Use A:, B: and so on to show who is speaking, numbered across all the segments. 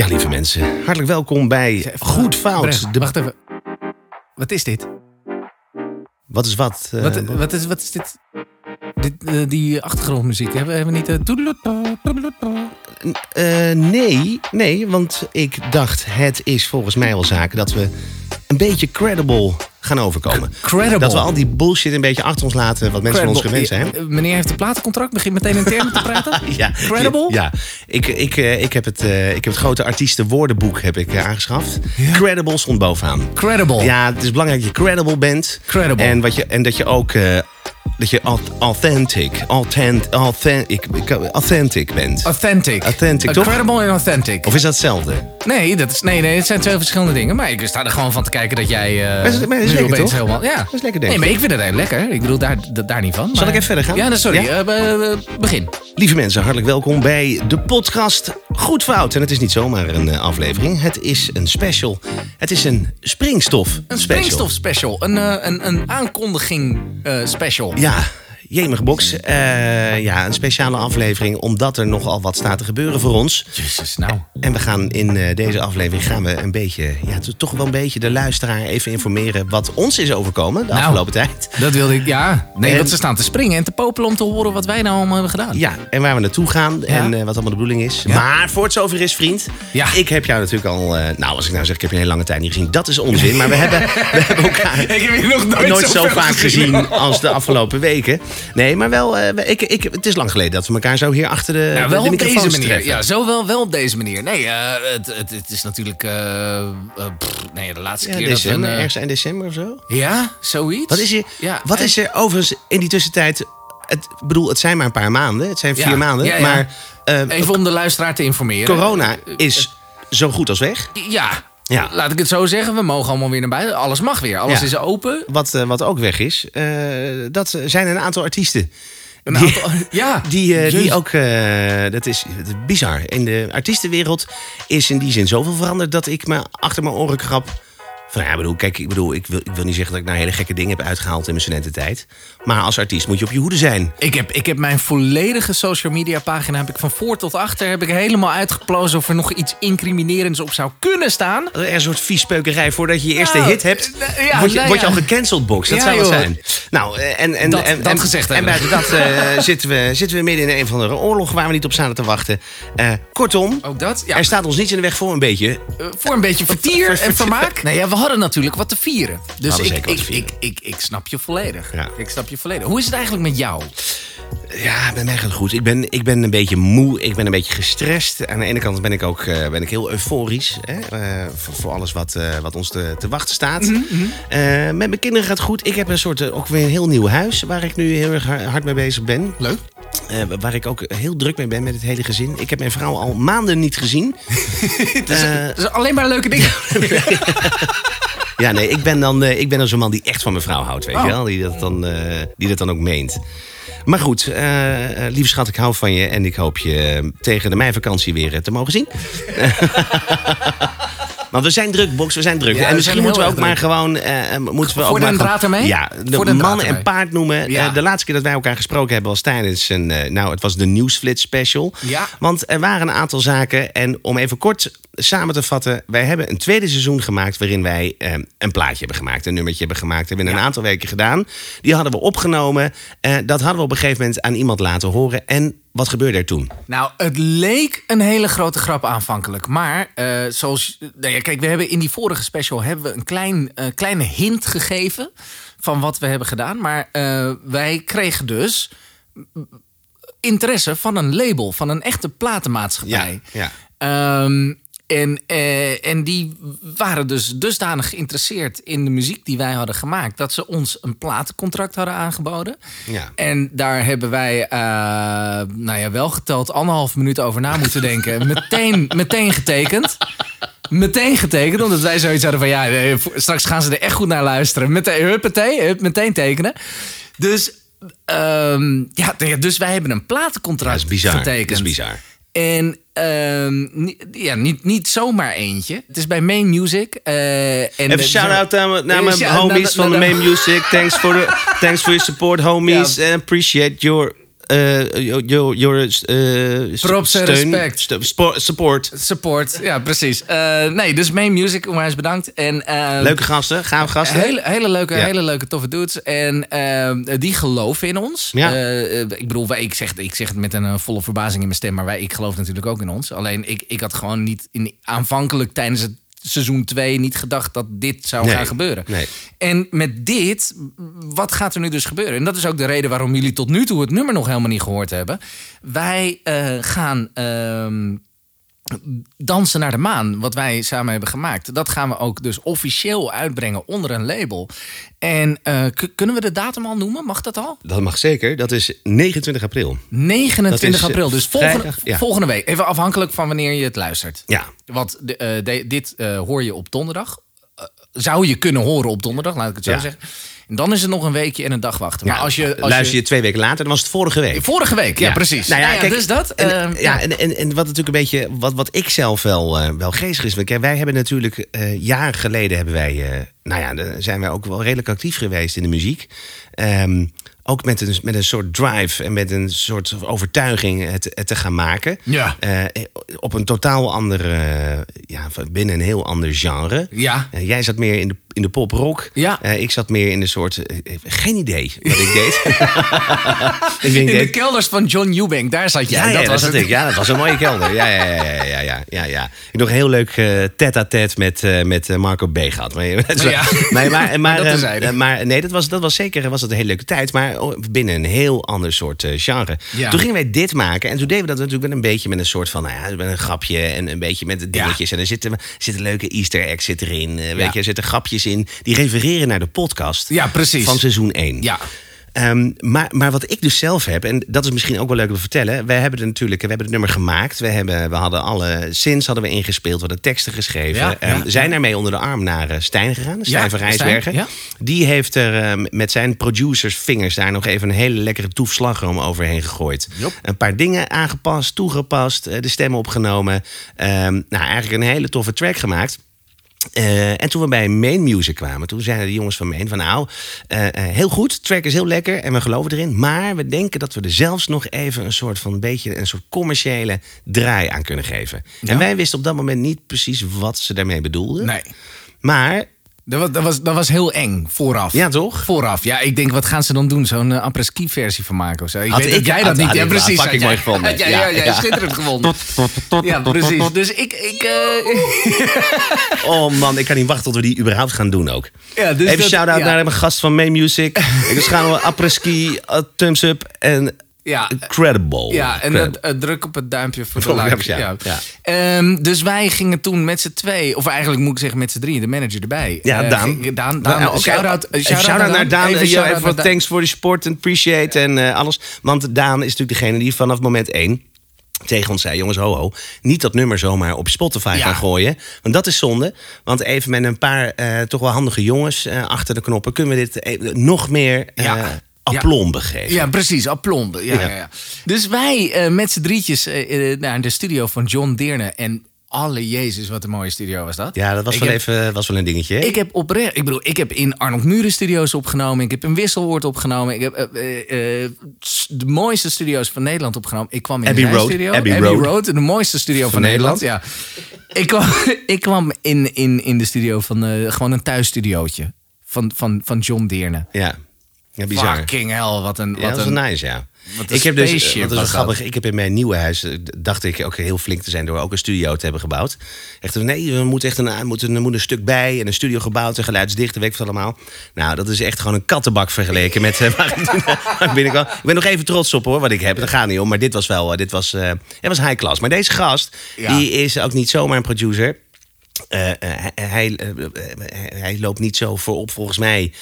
A: Ja, lieve mensen, hartelijk welkom bij Goed Fout.
B: Bref,
A: De-
B: Wacht even. Wat is dit?
A: Wat is wat? eh,
B: wat, wat, is, wat is dit? dit eh, die achtergrondmuziek. Hebben, hebben we niet... eh,
A: eh, nee, nee, want ik dacht het is volgens mij wel zaken dat we een beetje credible gaan overkomen.
B: Credible.
A: Dat we al die bullshit een beetje achter ons laten wat mensen van ons gewend zijn.
B: Eh, Meneer heeft een platencontract. Begint meteen in termen te praten.
A: Ja,
B: Credible?
A: Ja, ik, ik, eh, ik, heb het, eh, ik heb het grote artiestenwoordenboek heb ik, aangeschaft. Credible stond bovenaan.
B: Credible.
A: Ja, het is belangrijk dat je credible bent.
B: Credible.
A: En, wat je, en dat je ook dat je au- authentic, authentic, authentic, authentic bent.
B: Authentic.
A: Authentic, toch?
B: Credible en authentic.
A: Of is dat hetzelfde?
B: Nee, dat is, nee, nee, het zijn twee verschillende dingen. Maar ik sta er gewoon van te kijken dat jij... eh,
A: Maar is- maar is lekker, toch?
B: Helemaal, ja.
A: is lekker, denk
B: Nee, maar ik vind het heel lekker. Ik bedoel, daar, da- daar niet van.
A: Zal
B: maar-
A: ik even verder gaan?
B: Ja, nou, sorry.
A: Ja?
B: Be- begin.
A: Lieve mensen, hartelijk welkom bij de podcast Goed Fout. En het is niet zomaar een eh, aflevering. Het is een special. Het is een springstof
B: Een springstof special. Een, eh, een, een aankondiging eh, special.
A: Ja, jemig box. Eh, ja, een speciale aflevering omdat er nogal wat staat te gebeuren voor ons.
B: Jezus, nou.
A: En we gaan in eh, deze aflevering gaan we een beetje, ja, to- toch wel een beetje de luisteraar even informeren wat ons is overkomen de
B: Nou.
A: afgelopen tijd.
B: Dat wilde ik, ja. Nee, want ze staan te springen en te popelen om te horen wat wij nou allemaal hebben gedaan.
A: Ja, en waar we naartoe gaan en eh, wat allemaal de bedoeling is.
B: Ja.
A: Maar voor het zover is, vriend.
B: Ja.
A: Ik heb jou natuurlijk al, nou als ik nou zeg, ik heb je een hele lange tijd niet gezien. Dat is onzin. Maar we hebben, we hebben elkaar
B: Ik heb je nog nooit,
A: nooit zo vaak gezien als de afgelopen weken. Nee, maar wel, eh, we- ik, ik, het is lang geleden dat we elkaar zo hier achter de,
B: Ja, wel
A: de
B: op deze manier.
A: treffen.
B: Ja, zo wel, wel op deze manier. Nee, eh, het, het, het is natuurlijk... eh, pff, nee, de laatste
A: Ja,
B: keer dat we...
A: december,
B: een, eh,
A: ergens eind december of zo.
B: ja, zoiets.
A: Wat is er,
B: Ja,
A: wat
B: en-
A: is er overigens in die tussentijd... Het, ik bedoel, het zijn maar een paar maanden. Het zijn vier
B: Ja,
A: maanden.
B: ja, ja.
A: Maar
B: Even om de luisteraar te informeren.
A: corona is zo goed als weg.
B: Ja,
A: Ja.
B: laat ik het zo zeggen. We mogen allemaal weer naar buiten. Alles mag weer. Alles
A: Ja.
B: is open.
A: Wat, eh, wat ook weg is, eh, dat zijn een aantal artiesten.
B: Een
A: Die-
B: aantal, ja,
A: Die, eh, die ook, dat is, dat is bizar. In de artiestenwereld is in die zin zoveel veranderd dat ik me achter mijn oren krap. Van ja, ik bedoel, kijk, ik bedoel, ik wil, ik wil niet zeggen dat ik nou hele gekke dingen heb uitgehaald in mijn studententijd. Maar als artiest moet je op je hoede zijn.
B: Ik heb, ik heb mijn volledige social media pagina heb ik van voor tot achter heb ik helemaal uitgeplozen of er nog iets incriminerends op zou kunnen staan.
A: Er een soort viespeukerij voordat je je eerste
B: Nou,
A: hit hebt.
B: ja,
A: word, je,
B: nou
A: word je al gecanceld, box. Dat
B: Ja,
A: zou het
B: joh.
A: zijn. Nou, eh, en, en,
B: Dat-
A: en,
B: dat
A: en,
B: gezegd
A: en buiten dat eh, zitten, we, zitten we midden in een van de oorlogen waar we niet op zaten te wachten. Eh, kortom,
B: Ook dat?
A: Er staat ons niets in de weg voor een beetje.
B: Voor een beetje vertier en vermaak. Ja, we hadden natuurlijk wat te vieren. Dus ik, ik, ik, ik, ik snap je volledig.
A: Ja.
B: Ik snap je volledig. Hoe is het eigenlijk met jou?
A: Ja, bij mij gaat het goed. Ik ben, ik ben een beetje moe. Ik ben een beetje gestrest. Aan de ene kant ben ik ook eh, ben ik heel euforisch. Hè? eh, voor, voor alles wat, eh, wat ons te, te wachten staat.
B: Mhm,
A: Eh, met mijn kinderen gaat het goed. Ik heb een soort, ook weer een heel nieuw huis... waar ik nu heel erg har- hard mee bezig ben.
B: Leuk.
A: Waar ik ook heel druk mee ben met het hele gezin. Ik heb mijn vrouw al maanden niet gezien.
B: Dus alleen maar leuke dingen.
A: Ja, nee, ik ben dan, eh, ik ben dan zo'n man die echt van mijn vrouw houdt, weet
B: Oh.
A: je wel? Die dat, dan, eh, die dat dan ook meent. Maar goed, eh, lieve schat, ik hou van je. En ik hoop je tegen de meivakantie weer te mogen zien. Want we zijn druk, Box, we zijn druk.
B: Ja,
A: en misschien moeten we ook maar gewoon... eh, eh, moeten we
B: Voor
A: ook
B: den
A: maar
B: draad ermee?
A: Ja, de
B: Voor draad
A: man en paard noemen.
B: Ja.
A: Eh, de laatste keer dat wij elkaar gesproken hebben was tijdens een... nou, het was de Nieuwsflits special.
B: Ja.
A: Want er waren een aantal zaken. En om even kort samen te vatten. Wij hebben een tweede seizoen gemaakt waarin wij een plaatje hebben gemaakt. Een nummertje hebben gemaakt. hebben we een aantal weken gedaan. Die hadden we opgenomen. Dat hadden we op een gegeven moment aan iemand laten horen. En wat gebeurde er toen?
B: Nou, het leek een hele grote grap aanvankelijk. Maar eh, zoals. Nou ja, kijk, we hebben in die vorige special hebben we een klein, eh, kleine hint gegeven van wat we hebben gedaan. Maar eh, wij kregen dus interesse van een label, van een echte platenmaatschappij.
A: ja.
B: Ehm, en, eh, en die waren dus dusdanig geïnteresseerd in de muziek die wij hadden gemaakt... dat ze ons een platencontract hadden aangeboden.
A: Ja.
B: En daar hebben wij, eh, nou ja, wel geteld anderhalf minuut over na moeten denken. meteen, meteen getekend. Meteen getekend, omdat wij zoiets hadden van... ja, eh, straks gaan ze er echt goed naar luisteren. Meteen, huppatee, hup, meteen tekenen. Dus, ehm, ja, dus wij hebben een platencontract
A: Dat is bizar.
B: getekend.
A: Dat is bizar.
B: En ehm, ni- ja, niet, niet zomaar eentje. Het is bij Main Music. eh, en
A: Even shout-out naar, mijn- naar mijn
B: Ja,
A: homies van de Main Music. Thanks for, the, thanks for your support, homies. And appreciate your eh, your, your, eh,
B: Props en respect.
A: support.
B: Support, ja, precies. Eh, nee, dus Main Music, onwijs bedankt. En, eh,
A: Leuke gasten, gaaf gasten.
B: Hele, hele leuke,
A: Ja.
B: hele leuke toffe dudes. En eh, die geloven in ons.
A: Ja.
B: Eh, eh, ik bedoel, wij, ik, zeg, ik zeg het met een eh, volle verbazing in mijn stem, maar wij, ik geloof natuurlijk ook in ons. Alleen ik, ik had gewoon niet in, aanvankelijk tijdens het seizoen 2 niet gedacht dat dit zou
A: Nee,
B: gaan gebeuren.
A: nee.
B: En met dit, wat gaat er nu dus gebeuren? En dat is ook de reden waarom jullie tot nu toe het nummer nog helemaal niet gehoord hebben. Wij eh, gaan. ehm, Dansen naar de maan, wat wij samen hebben gemaakt, dat gaan we ook dus officieel uitbrengen onder een label. En eh, kunnen we de datum al noemen? Mag dat al?
A: Dat mag zeker. Dat is 29 april.
B: 29
A: Dat is, eh,
B: april, dus volgende,
A: vrijdag, ja.
B: volgende week. Even afhankelijk van wanneer je het luistert.
A: Ja.
B: Want de, eh, de- dit hoor je op donderdag. Zou je kunnen horen op donderdag, laat ik het zo
A: Ja.
B: zeggen. En dan is het nog een weekje en een dag wachten. Maar
A: Ja,
B: als je, als
A: luister je twee weken later, dan was het vorige week.
B: Vorige week, ja, precies.
A: Nou ja,
B: Nou ja,
A: kijk,
B: dus dat.
A: En,
B: eh,
A: ja, en, en, en wat natuurlijk een beetje, wat, wat ik zelf wel, eh, wel geestig is. Kijk, wij hebben natuurlijk eh, jaren geleden hebben wij, nou ja, dan zijn wij ook wel redelijk actief geweest in de muziek. Ehm, ook met een, met een soort drive en met een soort overtuiging het, het te gaan maken.
B: Ja.
A: Op een totaal ander, eh, ja, binnen een heel ander genre.
B: Ja.
A: Eh, jij zat meer in de, in de pop-rock.
B: Ja.
A: Eh, ik zat meer in de soort, eh, geen idee wat ik deed. ik
B: in de kelders van John Eubank, daar zat jij.
A: ja, ja,
B: dat
A: dat
B: was
A: zat
B: het.
A: ik. Ja, dat was een mooie kelder. Ja, ja, ja, ja, ja, ja, ja. Ik heb nog een heel leuk eh tête-à-tête met, eh, met eh, Marco B. gehad. Maar,
B: Ja.
A: maar, maar, maar,
B: Dat
A: eh,
B: terzijde.
A: maar nee, dat was, dat was zeker was het een hele leuke tijd. Maar oh, binnen een heel ander soort eh, genre. Toen gingen wij dit maken. En toen deden we dat natuurlijk met een beetje met een soort van... Nou ja, met een grapje en een beetje met de dingetjes. En er zitten, zitten leuke easter eggs zit erin. eh, weet je, er zitten grapjes in. Die refereren naar de podcast
B: Ja, precies.
A: van seizoen 1.
B: Ja.
A: Ehm, maar, maar wat ik dus zelf heb, en dat is misschien ook wel leuk om te vertellen. Wij hebben het natuurlijk, we hebben het nummer gemaakt. We, hebben, we hadden alle sins hadden we ingespeeld, we hadden teksten geschreven.
B: Ja,
A: Ehm,
B: ja,
A: zijn daarmee onder de arm naar eh, Stijn gegaan, Stijn van Rijsbergen.
B: ja.
A: Die heeft er ehm, met zijn producers vingers daar nog even een hele lekkere toef slagroom overheen gegooid. Een paar dingen aangepast, toegepast, eh, de stemmen opgenomen. Nou, eigenlijk een hele toffe track gemaakt. Eh, en toen we bij Main Music kwamen, toen zeiden de jongens van Main van nou, eh, eh, heel goed, track is heel lekker en we geloven erin. Maar we denken dat we er zelfs nog even een soort van beetje een soort commerciële draai aan kunnen geven.
B: Ja.
A: En wij wisten op dat moment niet precies wat ze daarmee bedoelden.
B: Nee.
A: Maar,
B: Dat was, dat, was, dat was heel eng, vooraf.
A: ja toch?
B: Vooraf. Ja, ik denk, wat gaan ze dan doen? Zo'n uh, après-ski versie van maken of zo? Ik
A: Had
B: weet
A: ik-
B: dat jij dat
A: had-
B: niet... ja, precies.
A: had ik mooi
B: jij-
A: gevonden. Ja,
B: ja, ja,
A: ja.
B: schitterend gevonden. Ja, precies. Dus ik... ik eh,
A: Oh man, ik kan niet wachten tot we die überhaupt gaan doen ook.
B: Ja, dus
A: even
B: dat-
A: shout-out
B: ja.
A: naar mijn gast van Main Music. ik gaan we apres-ski, uh, thumbs up en
B: Ja.
A: incredible.
B: Ja, en eh, druk op het duimpje voor de like.
A: duimpjes, ja.
B: Ja. Ehm, dus wij gingen toen met z'n twee, of eigenlijk moet ik zeggen met z'n drieën, de manager erbij.
A: Ja,
B: Eh,
A: Daan.
B: ging- Daan, Daan
A: Nou, oké.
B: shout-out,
A: naar Daan.
B: Even
A: Even,
B: shout-out
A: even
B: naar Daan.
A: thanks voor de support en appreciate en eh, alles. Want Daan is natuurlijk degene die vanaf moment één tegen ons zei... jongens, ho, ho, niet dat nummer zomaar op Spotify
B: Ja.
A: gaan gooien. Want dat is zonde. Want even met een paar eh, toch wel handige jongens eh, achter de knoppen... kunnen we dit eh, nog meer eh
B: Ja.
A: Aplomb geven.
B: Ja, precies, aplomb. Ja,
A: Ja.
B: ja. Dus wij eh, met z'n drietjes eh, naar de studio van John Deerne. En alle jezus, wat een mooie studio was dat.
A: Ja, dat was
B: Ik
A: wel,
B: heb-
A: even, was wel een dingetje. hè?
B: Ik heb oprecht, ik bedoel, ik heb in Arnold Muren studio's opgenomen. Ik heb in Wisselwoord opgenomen. Ik heb eh, s- de mooiste studio's van Nederland opgenomen. Ik kwam in
A: Abbey Road.
B: studio.
A: Abbey
B: Abbey
A: Road.
B: Road. de mooiste studio van,
A: Van
B: Nederland. Ja. Ik kwam, ik kwam in, in, in de studio van eh, gewoon een thuisstudiootje van, van, van John Deerne.
A: Ja, ja bizar.
B: Fucking hell, wat een,
A: Ja,
B: wat
A: dat was
B: een
A: nice, ja.
B: wat een
A: Ik heb dus, wat is grappig, ik heb in mijn nieuwe huis, eh, dacht ik ook heel flink te zijn door ook een studio te hebben gebouwd. Echt, nee, we moeten echt een, er moet een, moet een stuk bij en een studio gebouwd en geluidsdicht, weet ik wat allemaal. Nou, dat is echt gewoon een kattenbak vergeleken met eh, waar ik waar ik ben nog even trots op hoor, wat ik heb. Dat gaat niet om, maar dit was wel, eh, dit was, eh, het was high class. Maar deze gast,
B: Ja.
A: die is ook niet zomaar een producer. Eh, eh, hij, hij, eh, hij loopt niet zo voorop volgens mij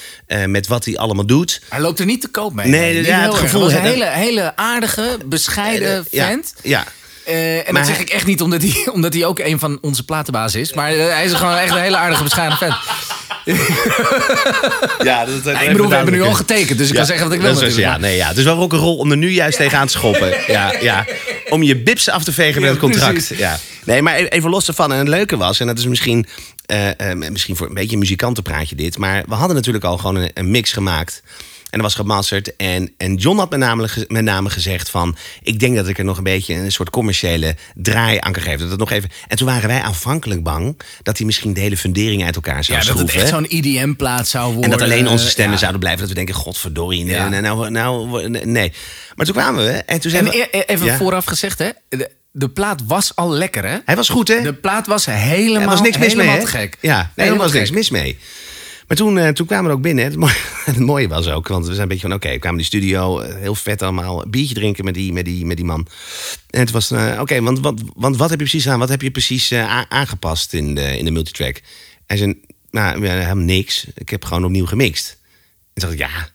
A: met wat hij allemaal doet.
B: Hij loopt er niet te koop mee.
A: Nee,
B: Niet
A: ja, het gevoel,
B: Hij was een hele, hele aardige, bescheiden vent.
A: Ja,
B: en
A: Maar
B: dat zeg
A: hij-
B: ik echt niet omdat hij, omdat hij ook een van onze platenbazen is. Maar hij is gewoon echt een hele aardige, bescheiden vent.
A: ja dat,
B: Ja, ik bedoel, we hebben nu al getekend, dus ik kan zeggen wat ik wil
A: dat
B: natuurlijk.
A: Ja, nee, ja. Het is wel rol om er nu juist tegenaan te schoppen. Ja, ja. Om je bips af te vegen met het contract. Ja. Nee, maar e- even los ervan. En het leuke was, en dat is misschien, eh, eh, misschien voor een beetje een muzikantenpraatje dit... maar we hadden natuurlijk al gewoon een, een mix gemaakt... En dat was gemasterd. En, en John had met name, met name gezegd van... ik denk dat ik er nog een beetje een soort commerciële draai aan kan geven. Dat het nog even... En toen waren wij aanvankelijk bang... dat hij misschien de hele fundering uit elkaar zou
B: Ja, dat het
A: schroeven.
B: echt zo'n IDM-plaat zou worden.
A: En dat alleen onze stemmen
B: Ja.
A: zouden blijven. Dat we denken, godverdorie, nee,
B: Ja.
A: nou, nou, nee. Maar toen kwamen we en toen
B: En
A: zeiden we...
B: e- e- even
A: Ja.
B: vooraf gezegd, hè. De, de plaat was al lekker, hè?
A: Hij was goed, hè?
B: De plaat was helemaal,
A: Er was niks mis mee,
B: helemaal te gek.
A: Ja, nee, er
B: Helemaal
A: was niks mis mee. Maar toen, eh, toen kwamen we ook binnen. Het mooie, was ook, want we zijn een beetje van... oké, we kwamen in de studio, eh, heel vet allemaal... biertje drinken met die, met die, met die man. En het was, eh, oké, want, want, want wat heb je precies aan? Wat heb je precies aangepast in de, in de multitrack? Hij zei, nou, helemaal niks. Ik heb gewoon opnieuw gemixt. En toen dacht ik, ja,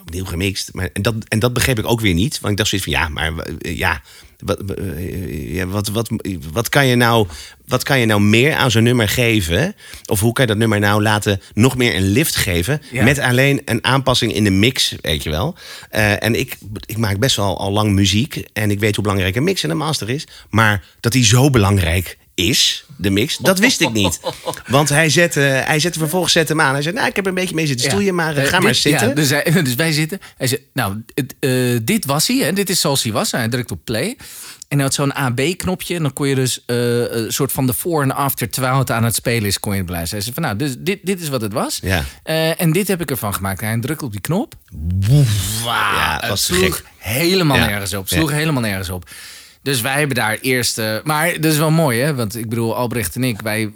A: opnieuw gemixt. Maar, en, dat, en dat begreep ik ook weer niet. Want ik dacht zoiets van, ja, maar eh, ja, wat, eh, wat, wat, wat, kan je nou, wat kan je nou meer aan zo'n nummer geven? Of hoe kan je dat nummer nou laten nog meer een lift geven?
B: Ja.
A: Met alleen een aanpassing in de mix, weet je wel. Eh, en ik, ik maak best wel al lang muziek. En ik weet hoe belangrijk een mix en een master is. Maar dat die zo belangrijk is, de mix, dat wist ik niet. Want hij zette, hij zette vervolgens zette hem aan. Hij zei, nou, ik heb een beetje mee zitten
B: Ja.
A: stoeien, maar eh,
B: Eh,
A: ga
B: dit-
A: maar zitten.
B: Dus, hij- dus wij zitten. Hij zei, nou, het, eh, dit was hij. Hè? Dit is zoals hij was. Hij drukt op play. En hij had zo'n AB-knopje. En dan kon je dus een soort van de voor en after... terwijl het aan het spelen is, kon je beluisteren. Hij zei van, nou, dus dit, dit is wat het was.
A: Ja.
B: En dit heb ik ervan gemaakt. Hij drukt op die knop.
A: Ja,
B: Het
A: was
B: sloeg
A: gek.
B: helemaal
A: Ja.
B: nergens op. Sloeg helemaal nergens op. Dus wij hebben daar eerst... eh, maar dat is wel mooi, hè? Want ik bedoel, Albrecht en ik... wij,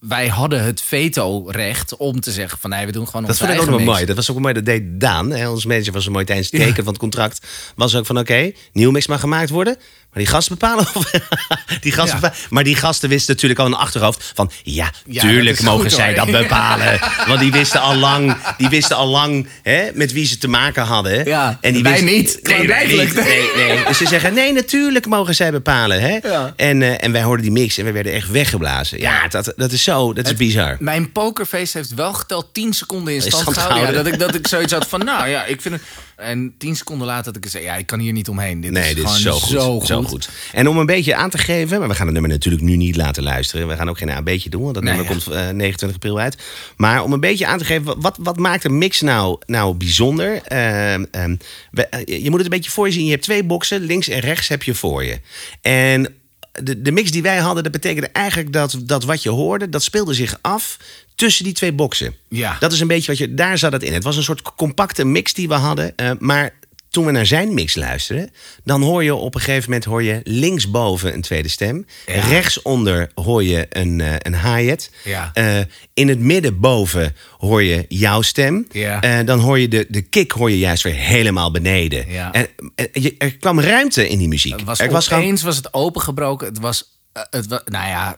B: wij hadden het veto-recht om te zeggen van... nee, we doen gewoon
A: Dat vond ik ook wel mooi. Dat was ook mooi. Dat deed Daan. Hè. Ons manager was zo mooi tijdens het tekenen van het contract. Was ook van oké, nieuw mix mag gemaakt worden. Maar die gasten bepalen. Of, die gasten
B: Ja.
A: bepalen. Maar die gasten wisten natuurlijk al in een achterhoofd van ja,
B: Ja,
A: tuurlijk
B: dat is
A: mogen
B: goed,
A: zij
B: hoor.
A: dat bepalen. Want die wisten al lang, die wisten al lang hè, met wie ze te maken hadden.
B: Ja,
A: en die
B: wij
A: wisten-
B: niet.
A: Nee, wij niet. Nee, nee. Dus ze zeggen nee, natuurlijk mogen zij bepalen. Hè.
B: Ja.
A: En, eh, en wij hoorden die mix en we werden echt weggeblazen. Ja, dat, dat is zo, dat is bizar.
B: Mijn pokerface heeft wel geteld 10 seconden in stand
A: stand
B: gehouden. Dat, ik, dat ik zoiets had van, nou ja, ik vind het... En 10 seconden later had ik gezegd, ja, ik kan hier niet omheen. Dit
A: Nee,
B: is
A: dit is
B: gewoon
A: zo goed,
B: zo goed.
A: En om een beetje aan te geven, maar we gaan het nummer natuurlijk nu niet laten luisteren. We gaan ook geen A-beetje doen, want dat
B: Nee,
A: nummer
B: ja.
A: komt eh, 29 april uit. Maar om een beetje aan te geven, wat, wat maakt een mix nou, nou bijzonder? Ehm, ehm, we- eh, je moet het een beetje voor je zien. Je hebt twee boxen, links en rechts heb je voor je. En de, de mix die wij hadden, dat betekende eigenlijk dat, dat wat je hoorde, dat speelde zich af tussen die twee boxen.
B: Ja.
A: Dat is een beetje wat je, daar zat het in. Het was een soort compacte mix die we hadden, eh, maar toen we naar zijn mix luisteren, dan hoor je op een gegeven moment hoor je linksboven een tweede stem.
B: Ja.
A: Rechtsonder hoor je een, eh, een hi-hat.
B: Ja.
A: Eh, in het midden boven hoor je jouw stem.
B: Ja.
A: Eh, dan hoor je de, de kick hoor je juist weer helemaal beneden.
B: Ja.
A: En, je- er kwam ruimte in die muziek.
B: Was
A: er was gewoon
B: opeens was het opengebroken. Het was, eh, het nou ja,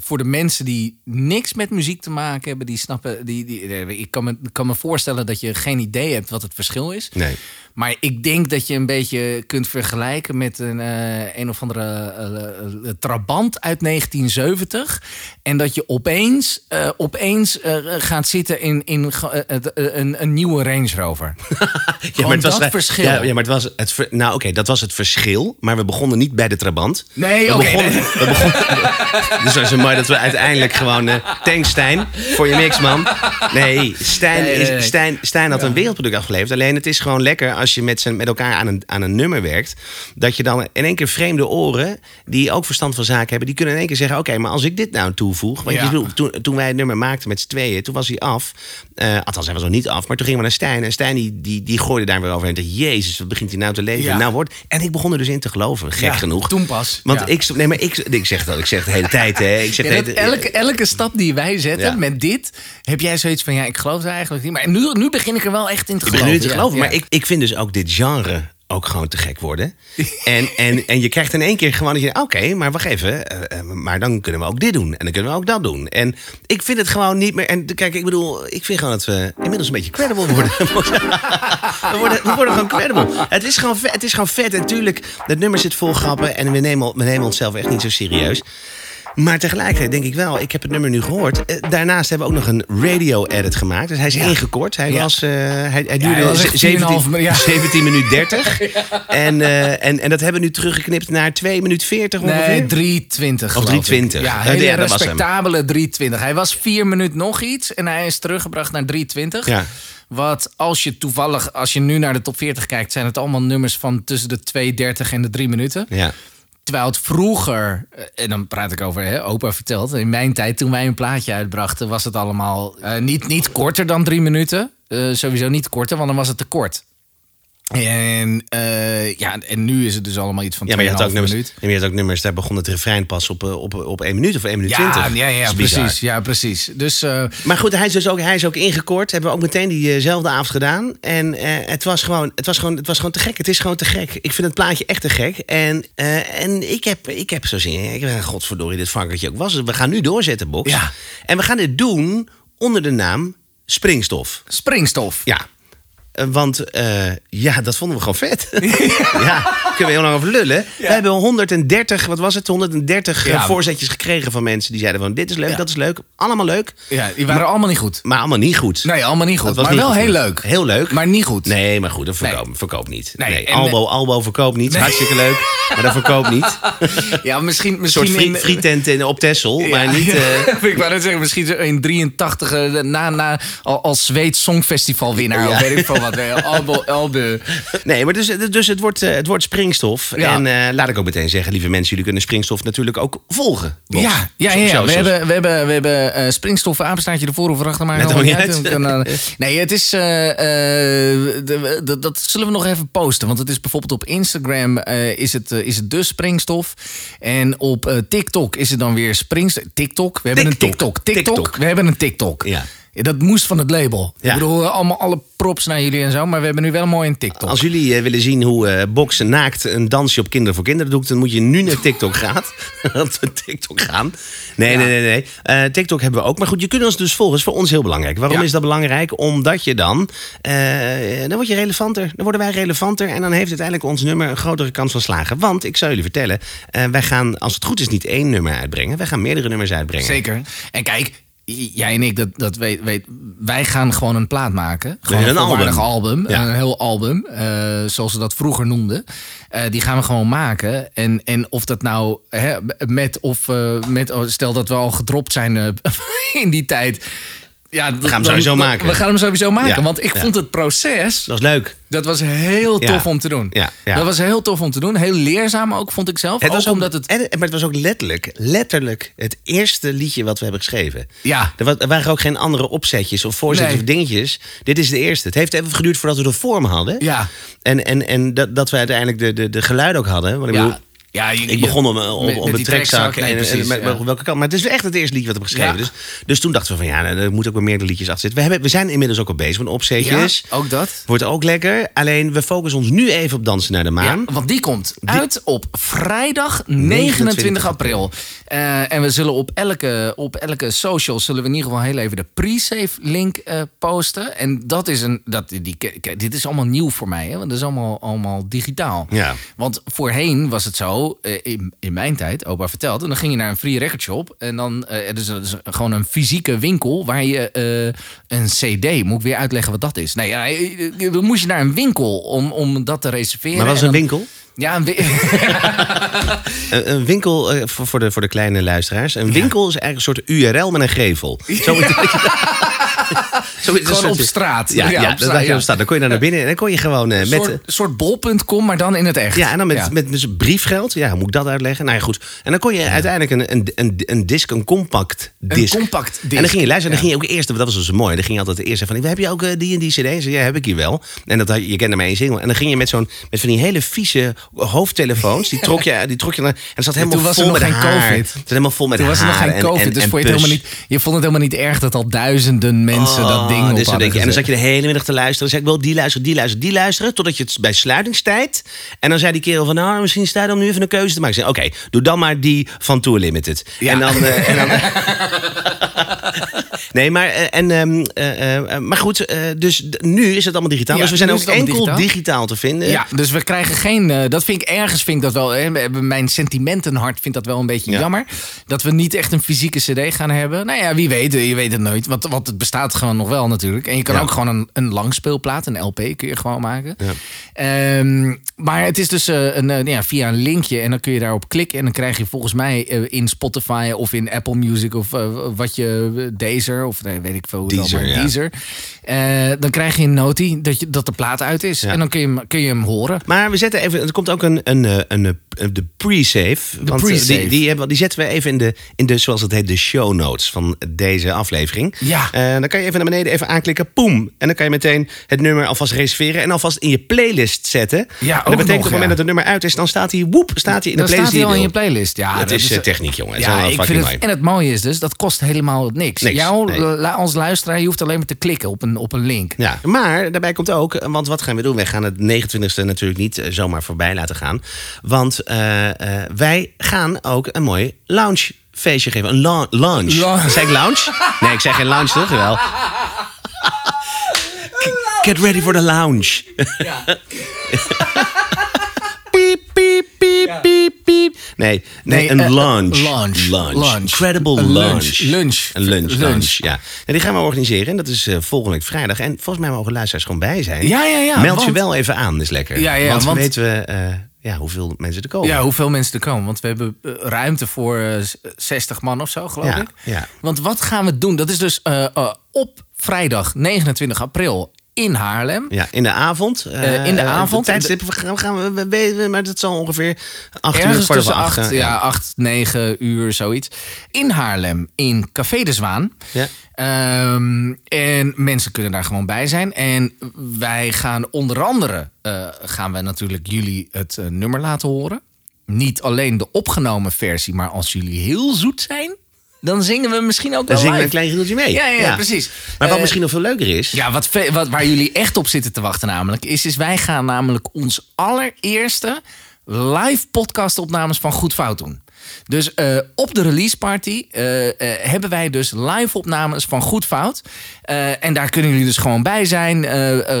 B: voor de mensen die niks met muziek te maken hebben, die snappen, die, die, ik kan me, kan me voorstellen dat je geen idee hebt wat het verschil is.
A: Nee.
B: Maar ik denk dat je een beetje kunt vergelijken met een, eh, een of andere eh, eh, trabant uit 1970. En dat je opeens, opeens gaat zitten in, in het- een, een nieuwe Range Rover. Gewoon dat verschil.
A: Ja, ja, maar het was het ver- nou oké, dat was het verschil. Maar we begonnen niet bij de Trabant.
B: Nee,
A: we begonnen,
B: nee.
A: we begonnen. dus dat is mooi dat we uiteindelijk gewoon. thanks Stijn voor je mix, man. Nee, Stijn,
B: Nee, nee,
A: is. Stijn, Stijn had een wereldproduct afgeleverd. Alleen het is gewoon lekker als je met, met elkaar aan een, aan een nummer werkt. Dat je dan in één keer vreemde oren, die ook verstand van zaken hebben, die kunnen in één keer zeggen: Oké, maar als ik dit nou toevoeg. Want
B: Ja.
A: je bedoel, toen, toen wij het nummer maakten met z'n tweeën, toen was hij af. Eh, althans, hij was nog niet af. Maar toen gingen we naar Stijn. En Stijn die, die, die gooide daar weer over. En dacht, Jezus, wat begint hij nou te leven?
B: Ja.
A: Nou wordt. En ik begon er dus in te geloven. Gek
B: Ja,
A: genoeg.
B: toen pas,
A: Want ik, nee, maar ik, ik zeg dat. Ik zeg de hele tijd. Hè. Ik zeg hele-
B: elke, elke stap die wij zetten met dit, heb jij zoiets van ja, ik geloof het eigenlijk niet. Maar nu, nu begin ik er wel echt in te
A: Ik
B: geloven.
A: nu te geloven. Maar ik, ik vind dus ook dit genre ook gewoon te gek worden. En, en, en je krijgt in één keer gewoon dat je... Oké, maar wacht even. eh, eh, maar dan kunnen we ook dit doen. En dan kunnen we ook dat doen. En ik vind het gewoon niet meer... En kijk, ik bedoel... Ik vind gewoon dat we inmiddels een beetje credible worden. we, worden we worden gewoon credible. Het is gewoon vet. Het is gewoon vet. En tuurlijk, het nummer zit vol grappen. En we nemen, we nemen onszelf echt niet zo serieus. Maar tegelijkertijd denk ik wel, ik heb het nummer nu gehoord. Eh, Daarnaast hebben we ook nog een radio-edit gemaakt. Dus hij is ingekort. Hij,
B: Ja.
A: was, eh, hij, hij duurde
B: was echt 4,5
A: 17,
B: minuut, ja.
A: 17 minuten 30. En, eh, en, en dat hebben we nu teruggeknipt naar 2 minuten 40 ongeveer.
B: Nee, 320.
A: Of
B: geloof
A: 320.
B: ik. Ja,
A: Ja,
B: hele
A: ja, dat was hem.
B: respectabele 320. Hij was 4 minuten nog iets en hij is teruggebracht naar 320.
A: Ja.
B: Wat als je toevallig, als je nu naar de top 40 kijkt, zijn het allemaal nummers van tussen de 2.30 en de 3 minuten.
A: Ja.
B: Terwijl het vroeger, eh, en dan praat ik over hè, opa verteld, in mijn tijd toen wij een plaatje uitbrachten, was het allemaal eh, niet, niet korter dan drie minuten. Eh, sowieso niet korter, want dan was het te kort. En, eh, ja, en nu is het dus allemaal iets van
A: Ja, maar je had, ook
B: 2,5
A: nummers,
B: minuut.
A: je had ook nummers, daar begon het refrein pas op, eh, op, op 1 minuut of 1 minuut
B: Ja,
A: 20.
B: ja, ja, precies. Ja, precies. Dus eh,
A: Maar goed, hij is dus ook, hij is ook ingekort. Hebben we ook meteen diezelfde avond gedaan. En het, was gewoon, het, was gewoon, het was gewoon te gek. Het is gewoon te gek. Ik vind het plaatje echt te gek. En, en ik, heb, ik heb zo zin in. Ik ben godverdorie, dit varkentje ook was. We gaan nu doorzetten, Box.
B: Ja.
A: En we gaan dit doen onder de naam Springstof.
B: springstof.
A: Ja. Eh, Want eh, ja, dat vonden we gewoon vet. ja, kunnen we heel lang over lullen. We hebben 130, wat was het? 130 eh,
B: Ja.
A: voorzetjes gekregen van mensen die zeiden van dit is leuk, dat is leuk. Allemaal leuk.
B: Ja, die waren allemaal niet goed.
A: Maar allemaal niet goed.
B: Nee, allemaal niet goed. Maar
A: niet
B: wel
A: goed.
B: heel leuk.
A: Heel leuk.
B: Maar niet goed.
A: Nee, maar goed, dat verkoop,
B: Nee.
A: niet.
B: Nee,
A: Albo, Albo verkoopt niet. Hartstikke leuk, maar dat verkoopt niet.
B: Ja, misschien,
A: Een
B: misschien
A: soort friet,
B: in-
A: frietent in, op Tessel, maar niet...
B: ik wou net zeggen, misschien zo in 83 eh, na, na, al- als Zweeds Songfestival winnaar.
A: Ja.
B: Of weet ik veel wat. eh.
A: Nee, maar dus, dus het, wordt, eh, het wordt springstof.
B: Ja.
A: En eh, laat ik ook meteen zeggen, lieve mensen, jullie kunnen springstof natuurlijk ook volgen.
B: Ja, ja, ja, ja.
A: zo-
B: We,
A: zo-
B: hebben, we hebben, we hebben eh, springstoffen, apenstaartje ervoor of erachter, maar
A: Net
B: niet uit. Nee, het is. de- de- dat zullen we nog even posten. Want het is bijvoorbeeld op Instagram is, het, is het dus springstof. En op TikTok is het dan weer springstof. TikTok? We hebben een
A: TikTok.
B: TikTok. TikTok.
A: TikTok.
B: We hebben een TikTok.
A: Ja.
B: Ja, Dat moest van het label.
A: Ja.
B: Ik bedoel, allemaal alle props naar jullie en zo. Maar we hebben nu wel mooi een TikTok.
A: Als jullie eh, willen zien hoe eh Box naakt een dansje op Kinderen voor Kinderen doet... dan moet je nu naar TikTok gaan. TikTok gaan. Nee,
B: Ja.
A: nee, nee. nee. Eh, TikTok hebben we ook. Maar goed, je kunt ons dus volgen. Dat is voor ons heel belangrijk. Waarom
B: Ja.
A: is dat belangrijk? Omdat je dan... dan word je relevanter. Dan worden wij relevanter. En dan heeft uiteindelijk ons nummer een grotere kans van slagen. Want, ik zou jullie vertellen... wij gaan, als het goed is, niet één nummer uitbrengen. Wij gaan meerdere nummers uitbrengen.
B: Zeker. En kijk, jij en ik, dat, dat weet, weet, wij gaan gewoon een plaat maken. Gewoon
A: een album.
B: album.
A: Ja.
B: Een heel album, eh, zoals ze dat vroeger noemden. Eh, die gaan we gewoon maken. En, en of dat nou hè, met of eh, met, oh, stel dat we al gedropt zijn in die tijd. Ja, we
A: gaan hem sowieso maken.
B: We gaan hem sowieso maken.
A: Ja,
B: Want ik
A: ja.
B: vond het proces
A: Dat is leuk.
B: dat was heel
A: Ja.
B: tof om te doen. Dat was heel tof om te doen. Heel leerzaam ook, vond ik zelf.
A: Het was
B: ook omdat het...
A: en- maar het was ook letterlijk, letterlijk het eerste liedje wat we hebben geschreven.
B: Ja.
A: Er, wa- er waren ook geen andere opzetjes of voorzetjes
B: Nee.
A: of dingetjes. Dit is de eerste. Het heeft even geduurd voordat we de vorm hadden.
B: Ja.
A: En, en, en dat, dat we uiteindelijk de, de, de geluiden ook hadden. Want ik bedoel,
B: ja, je-
A: ik begon om, om,
B: met-
A: op een trekzak
B: nee,
A: en, en
B: precies,
A: met,
B: ja.
A: welke kant. Maar het is echt het eerste liedje wat we hebben geschreven.
B: Ja.
A: Dus, dus toen dachten we van ja, nou, er moet ook wel meerdere liedjes achter zitten. We, hebben, we zijn inmiddels ook al bezig met opzetjes.
B: Ja, ook dat.
A: Wordt ook lekker. Alleen we focussen ons nu even op Dansen naar de Maan.
B: Want die komt uit op vrijdag 29 april. Eh, en we zullen op elke, op elke social zullen we in ieder geval heel even de pre-save link eh, posten. En dat is een. Dat, die, dit is allemaal nieuw voor mij, hè? want dat is allemaal, allemaal digitaal.
A: Ja.
B: Want voorheen was het zo, eh, in, in mijn tijd, opa verteld, en dan ging je naar een free record shop. En dan het is gewoon een fysieke winkel waar je eh, een CD, moet ik weer uitleggen wat dat is. Nee, ja, dan moest je naar een winkel om, om dat te reserveren.
A: Maar was
B: En
A: een
B: dan-
A: winkel?
B: Ja, een wi-
A: Een, een winkel, eh, voor, de, voor de kleine luisteraars. Een winkel is eigenlijk een soort URL met een gevel. Zo is Zo
B: Gewoon
A: een
B: op
A: soort-
B: straat.
A: Ja, ja,
B: op
A: dat
B: straat,
A: dacht je op straat. Dan kon je naar binnen en dan kon je gewoon eh,
B: Een
A: met...
B: soort, soort bol.com, maar dan in het echt.
A: Ja, en dan met, met, met briefgeld. Ja, hoe moet ik dat uitleggen? Nou ja, goed. En dan kon je uiteindelijk een, een, een, een disc, een compact disc.
B: compact disc.
A: En dan ging je luisteren. En dan ging je ook eerst, dat was dus mooi. Dan ging je altijd eerst van, heb je ook eh, die en die cd? Ja, heb ik hier wel. En dat, je kende maar één single. En dan ging je met zo'n, met van die hele vieze hoofdtelefoons. Die trok je, die trok je naar, en het zat helemaal
B: toen was er
A: vol
B: nog
A: met
B: geen
A: haar.
B: COVID.
A: Het zat helemaal vol met
B: Toen was er nog geen
A: en-
B: COVID,
A: en-
B: dus
A: en
B: vond je, het helemaal niet, je vond het helemaal niet erg dat al duizenden mensen dat
A: dus
B: hadden
A: je, En dan zat je de hele middag te luisteren. Dan zei ik, wil die luisteren, die luisteren, die luisteren. Totdat je het bij sluitingstijd. En dan zei die kerel van, nou, misschien is het tijd om nu even een keuze te maken. Ik zei, oké, doe dan maar die van Tour Limited.
B: Ja.
A: En dan... eh, en dan nee, maar, eh, en, ehm, eh, maar goed, dus nu is het allemaal digitaal.
B: Ja,
A: dus we zijn ook enkel digitaal.
B: digitaal.
A: te vinden.
B: Ja, dus we krijgen geen. dat vind ik ergens vind ik dat wel. hè, mijn sentimentenhart vindt dat wel een beetje
A: Ja.
B: jammer. Dat we niet echt een fysieke CD gaan hebben. Nou ja, wie weet, je weet het nooit. Want, want het bestaat gewoon nog wel natuurlijk. En je kan
A: Ja.
B: ook gewoon een, een langspeelplaat, een LP kun je gewoon maken. Ehm, maar het is dus eh, een, eh, ja, via een linkje en dan kun je daarop klikken. En dan krijg je volgens mij eh, in Spotify of in Apple Music of wat je, Deezer of nee, weet ik veel
A: Deezer.
B: Eh, dan krijg je een noti dat, je, dat de plaat uit is. En dan kun je, hem, kun je hem horen.
A: Maar we zetten even, er komt ook een, een, een, de pre-save. Want, eh. Die, die, hebben, die zetten we even in de, in de, zoals het heet, de show notes van deze aflevering.
B: Ja.
A: Eh, dan kan je even naar beneden even aanklikken, poem. En dan kan je meteen het nummer alvast reserveren en alvast in je playlist zetten.
B: Ja,
A: en dat
B: ook
A: betekent
B: nog,
A: op het moment
B: ja.
A: dat het nummer uit is, dan staat hij, woep, staat hij in de
B: Dan
A: playlist
B: staat hij al in je playlist. Ja,
A: dat is eh, techniek, jongen. Is
B: Ja, ik vind het, en het mooie is dus, dat kost helemaal niks.
A: Niks,
B: Jou,
A: nee.
B: als luisteraar, je hoeft alleen maar te klikken op een, op een link.
A: Ja, maar daarbij komt ook, want wat gaan we doen? Wij gaan het 29e natuurlijk niet eh, zomaar voorbij laten gaan. Want eh, eh, wij gaan ook een mooi loungefeestje geven. Een la- lounge. Zeg ik lounge? Nee, ik zeg geen lounge, toch? Wel. Get ready for the lounge. piep, piep, piep, piep, piep. Nee, nee,
B: Nee,
A: een
B: eh,
A: lunch.
B: lunch.
A: Lunch.
B: Lunch.
A: Incredible lunch.
B: lunch. Lunch.
A: Een lunch.
B: Lunch.
A: lunch. Ja. En die gaan we organiseren. En dat is eh, volgende week vrijdag. En volgens mij mogen luisteraars gewoon bij zijn.
B: Ja, ja, ja,
A: Meld je wel even aan, is lekker.
B: Ja, ja,
A: want,
B: want-
A: weten we eh, ja, hoeveel mensen er komen.
B: Ja, hoeveel mensen er komen. Want we hebben eh, ruimte voor eh, z- 60 man of zo, geloof
A: Ja,
B: ik.
A: ja.
B: Want wat gaan we doen? Dat is dus eh, eh, op vrijdag 29 april in Haarlem.
A: Ja, in de avond.
B: Eh, in de avond.
A: De tijdstip we gaan, we gaan we, we, we- maar dat zal ongeveer acht uur,
B: Ergens
A: kwart over
B: tussen
A: acht.
B: acht,
A: eh,
B: ja, acht, negen uur, zoiets. In Haarlem, in Café de Zwaan.
A: Ja.
B: Ehm, en mensen kunnen daar gewoon bij zijn. En wij gaan onder andere, eh, gaan we natuurlijk jullie het eh, nummer laten horen. Niet alleen de opgenomen versie, maar als jullie heel zoet zijn... dan zingen we misschien ook
A: Dan
B: wel
A: zingen we
B: live.
A: een klein riedeltje mee.
B: Ja, ja, ja, precies.
A: Maar wat
B: Eh,
A: misschien nog veel leuker is...
B: Ja, wat, ve- wat, waar jullie echt op zitten te wachten namelijk... is, is wij gaan namelijk ons allereerste live podcastopnames van Goed Fout doen. Dus eh, op de release party eh, eh, hebben wij dus live opnames van Goed Fout. En daar kunnen jullie dus gewoon bij zijn.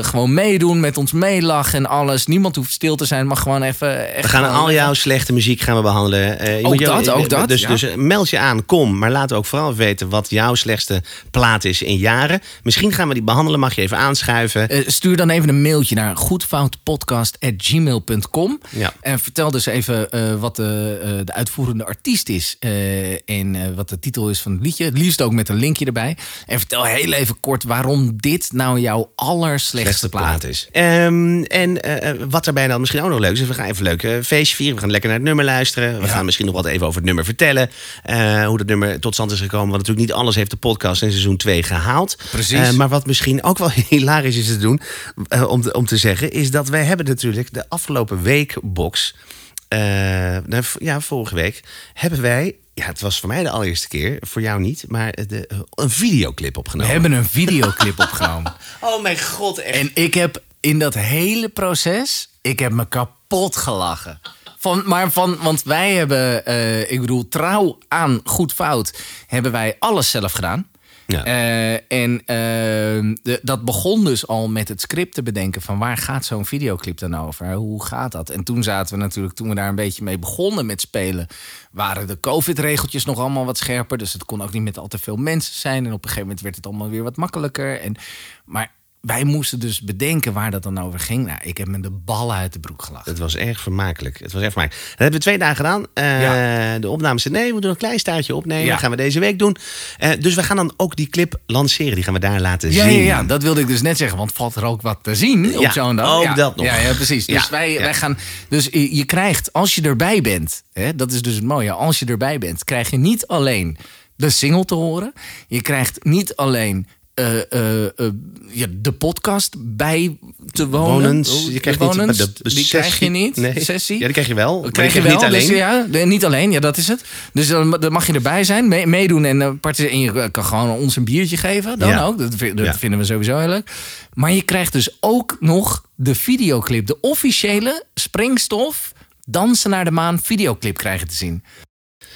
B: gewoon meedoen, met ons meelachen en alles. Niemand hoeft stil te zijn, mag gewoon even... Echt
A: We gaan al jouw slechte muziek gaan we behandelen. Eh,
B: Ook dat, ook dat,
A: Dus,
B: ja.
A: dus meld je aan, kom. Maar laat ook vooral weten wat jouw slechtste plaat is in jaren. Misschien gaan we die behandelen, mag je even aanschuiven.
B: Stuur dan even een mailtje naar goedfoutpodcast.gmail.com.
A: Ja.
B: En vertel dus even wat de, de uitvoerende artiest is. eh, en eh, wat de titel is van het liedje. Het liefst ook met een linkje erbij. En vertel heel even kort waarom dit nou jouw allerslechtste
A: slechtste
B: plaat
A: plaat is. Ehm, en eh, wat daarbij dan misschien ook nog leuk is, we gaan even een leuk feestje vieren. We gaan lekker naar het nummer luisteren. We gaan misschien nog wat even over het nummer vertellen. Hoe dat nummer tot stand is gekomen. Want natuurlijk niet alles heeft de podcast in seizoen 2 gehaald.
B: Precies.
A: Maar wat misschien ook wel hilarisch is te doen, om, te, om te zeggen, is dat wij hebben natuurlijk de afgelopen weekbox. nou, v- ja, vorige week hebben wij. Ja, het was voor mij de allereerste keer, voor jou niet, maar de, eh, een videoclip
B: We
A: opgenomen.
B: hebben een videoclip opgenomen.
A: Oh mijn god, echt.
B: En ik heb in dat hele proces, ik heb me kapot gelachen. Van, maar van, want wij hebben, eh, ik bedoel, trouw aan goed fout, hebben wij alles zelf gedaan.
A: Ja.
B: Eh, en eh, de- dat begon dus al met het script te bedenken van waar gaat zo'n videoclip dan over? Hoe gaat dat? En toen zaten we natuurlijk, toen we daar een beetje mee begonnen met spelen, waren de COVID-regeltjes nog allemaal wat scherper. Dus het kon ook niet met al te veel mensen zijn. En op een gegeven moment werd het allemaal weer wat makkelijker. En, maar wij moesten dus bedenken waar dat dan over ging. Nou, ik heb me de ballen uit de broek gelachen.
A: Het was erg vermakelijk. Het was erg vermakelijk. Dat hebben we twee dagen gedaan. Eh,
B: Ja.
A: De opnames nee, we moeten een klein staartje opnemen.
B: Ja.
A: Dat gaan we deze week doen. Eh, dus we gaan dan ook die clip lanceren. Die gaan we daar laten
B: Ja,
A: zien.
B: ja, ja, dat wilde ik dus net zeggen. Want valt er ook wat te zien op zo'n dag?
A: ook
B: ja,
A: dat nog.
B: Ja, precies. Dus, wij, wij gaan, dus je je krijgt, als je erbij bent... Hè, dat is dus het mooie. Als je erbij bent, krijg je niet alleen de single te horen. Je krijgt niet alleen eh, ja, de podcast bij te wonen.
A: Wonens,
B: Oh,
A: je krijgt
B: de
A: niet
B: wonens,
A: de- de
B: die
A: sessie.
B: krijg je niet.
A: Nee.
B: Sessie.
A: Ja, die krijg je wel.
B: krijg je wel,
A: niet alleen.
B: dus ja, de- niet alleen, ja, dat is het. Dus dan, dan mag je erbij zijn, mee- meedoen en, en je kan gewoon ons een biertje geven. Dan
A: Ja.
B: ook, dat, vi- dat
A: Ja.
B: vinden we sowieso heel leuk. Maar je krijgt dus ook nog de videoclip, de officiële Springstof Dansen naar de Maan videoclip krijgen te zien.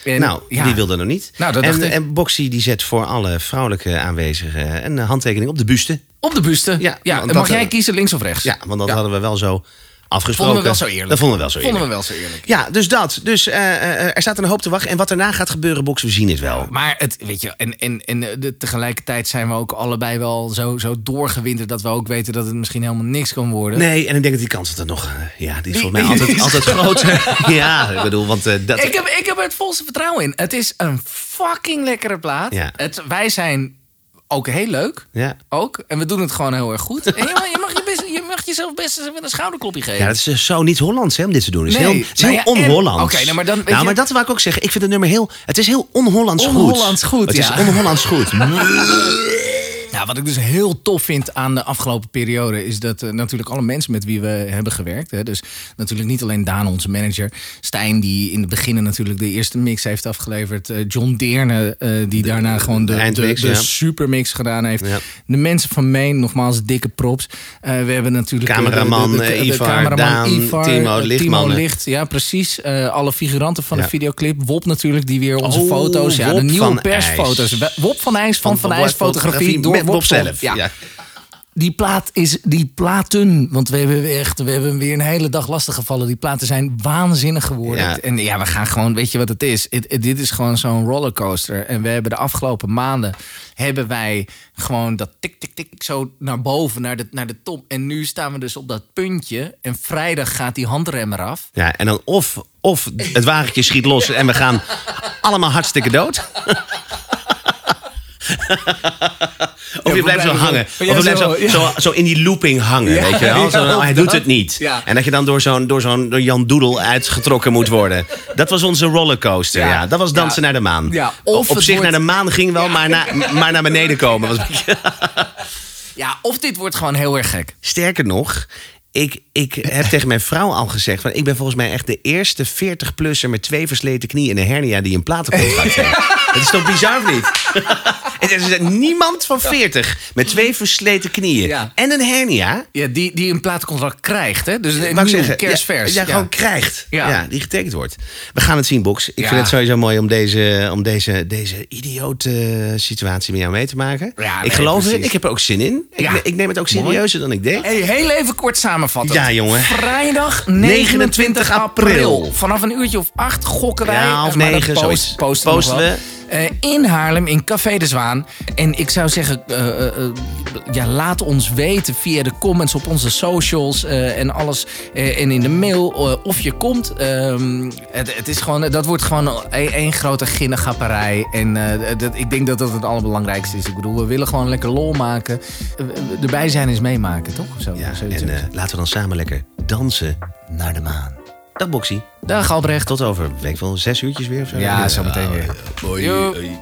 B: En,
A: Nou,
B: ja,
A: die wilde nog niet.
B: Nou, dat
A: en,
B: dacht ik.
A: en Boxy die zet voor alle vrouwelijke aanwezigen een handtekening op de buste.
B: Op de buste.
A: Ja, dat,
B: mag jij
A: eh,
B: kiezen links of rechts.
A: Ja, want dat
B: Ja.
A: hadden we wel zo afgesproken.
B: Vonden we wel zo eerlijk.
A: Dat vonden we wel zo eerlijk.
B: Vonden we wel zo eerlijk.
A: Ja, dus dat. Dus eh, eh, er staat een hoop te wachten. En wat daarna gaat gebeuren, Box, we zien het wel.
B: Maar het, weet je, en, en, en de, tegelijkertijd zijn we ook allebei wel zo, zo doorgewinterd dat we ook weten dat het misschien helemaal niks kan worden.
A: Nee, en ik denk dat die kans dat er nog... eh, ja, die is volgens mij altijd, altijd groter. ja, ik bedoel, want dat...
B: Ik heb, ik heb er het volste vertrouwen in. Het is een fucking lekkere plaat.
A: Ja.
B: Het, wij zijn ook heel leuk.
A: Ja.
B: Ook. En we doen het gewoon heel erg goed. En je, mag- je, jezelf best eens een schouderklopje geven.
A: Ja, dat is eh, zo niet Hollands hè, om dit te doen. Het is
B: Nee.
A: heel, het is
B: Nou
A: heel
B: ja, en-
A: on-Hollands.
B: Oké, nou, maar dan,
A: nou,
B: je-
A: maar dat wou ik ook zeggen. Ik vind het nummer heel... Het is heel on-Hollands goed.
B: On-Hollands goed,
A: Het
B: ja.
A: is on-Hollands goed.
B: Ja, wat ik dus heel tof vind aan de afgelopen periode... is dat eh, natuurlijk alle mensen met wie we hebben gewerkt... Hè, dus natuurlijk niet alleen Daan, onze manager... Stijn, die in het begin natuurlijk de eerste mix heeft afgeleverd... eh, John Deerne, eh, die daarna gewoon de, de,
A: eindmix,
B: de
A: ja.
B: supermix gedaan heeft.
A: Ja.
B: De mensen van Maine, nogmaals dikke props. We hebben natuurlijk...
A: Cameraman, Ivar,
B: cameraman
A: Daan,
B: Ivar,
A: Timo.
B: Licht, ja precies. Alle figuranten van
A: Ja.
B: de videoclip. Wop natuurlijk, die weer onze
A: Oh,
B: foto's... Ja, de nieuwe
A: van
B: persfoto's. Wop van IJs van Van, IJs fotografie door
A: Bob zelf.
B: Ja.
A: Ja.
B: Die plaat is, die platen, want we hebben echt, we hebben weer een hele dag lastig gevallen. Die platen zijn waanzinnig geworden.
A: Ja.
B: En ja, we gaan gewoon, weet je wat het is? Het- het- dit is gewoon zo'n rollercoaster. En we hebben de afgelopen maanden, hebben wij gewoon dat tik, tik, tik, zo naar boven, naar de, naar de top. En nu staan we dus op dat puntje. En vrijdag gaat die handrem eraf.
A: Ja, en dan of, of het wagentje schiet los en we gaan allemaal hartstikke dood. Of je blijft zo hangen. Of je blijft zo,
B: zo,
A: zo, in die looping hangen, weet je wel? Zo, hij doet het niet. En dat je dan door zo'n door zo'n door Jan Doedel uitgetrokken moet worden. Dat was onze rollercoaster, ja. Dat was dansen naar de maan.
B: Ja,
A: Of Op zich naar de maan ging wel, maar, na, maar naar beneden komen was.
B: Ja, of dit wordt gewoon heel erg gek.
A: Sterker nog, ik, ik heb tegen mijn vrouw al gezegd... Van, ik ben volgens mij echt de eerste 40-plusser... met twee versleten knieën en een hernia die een platencontract heeft. Dat is toch bizar of niet? En er is niemand van 40 met twee versleten knieën
B: Ja.
A: en een hernia...
B: Ja, die, die een platencontract krijgt, hè? Dus een
A: Wou ik
B: nieuw,
A: zeggen,
B: kerstvers.
A: Ja, ja, gewoon krijgt. Ja.
B: Ja.
A: die getekend wordt. We gaan het zien, Box. Ik
B: Ja.
A: vind het sowieso mooi om deze, om deze, deze idiote situatie met jou mee te maken.
B: Ja,
A: ik
B: nee,
A: geloof
B: precies.
A: het. Ik heb er ook zin in. Ik,
B: Ja.
A: ik neem het ook
B: Mooi.
A: serieuzer dan ik denk.
B: Hey, heel even kort samenvatten.
A: Ja, jongen.
B: Vrijdag
A: 29
B: 29
A: april.
B: april. Vanaf een uurtje of acht gokken wij.
A: Ja, of
B: maar dat
A: negen, zoiets.
B: Posten,
A: Posten
B: nog wel.
A: we.
B: Eh, in Haarlem, in Café de En ik zou zeggen, eh, eh, eh, ja, laat ons weten via de comments op onze socials eh, en alles. eh, en in de mail of je komt. Ehm, het, het is gewoon, dat wordt gewoon één één grote ginnegapperij. En eh, dat, ik denk dat dat het allerbelangrijkste is. Ik bedoel, we willen gewoon lekker lol maken. Erbij zijn is meemaken, toch? Zo,
A: Ja,
B: zoiets.
A: en laten we dan samen lekker dansen.
B: Naar de maan.
A: Dag Boxie.
B: Dag Albrecht.
A: Tot over, weet ik wel, zes uurtjes weer of zo.
B: Ja, zometeen weer.
A: Hoi.
B: Joe.
A: Hoi.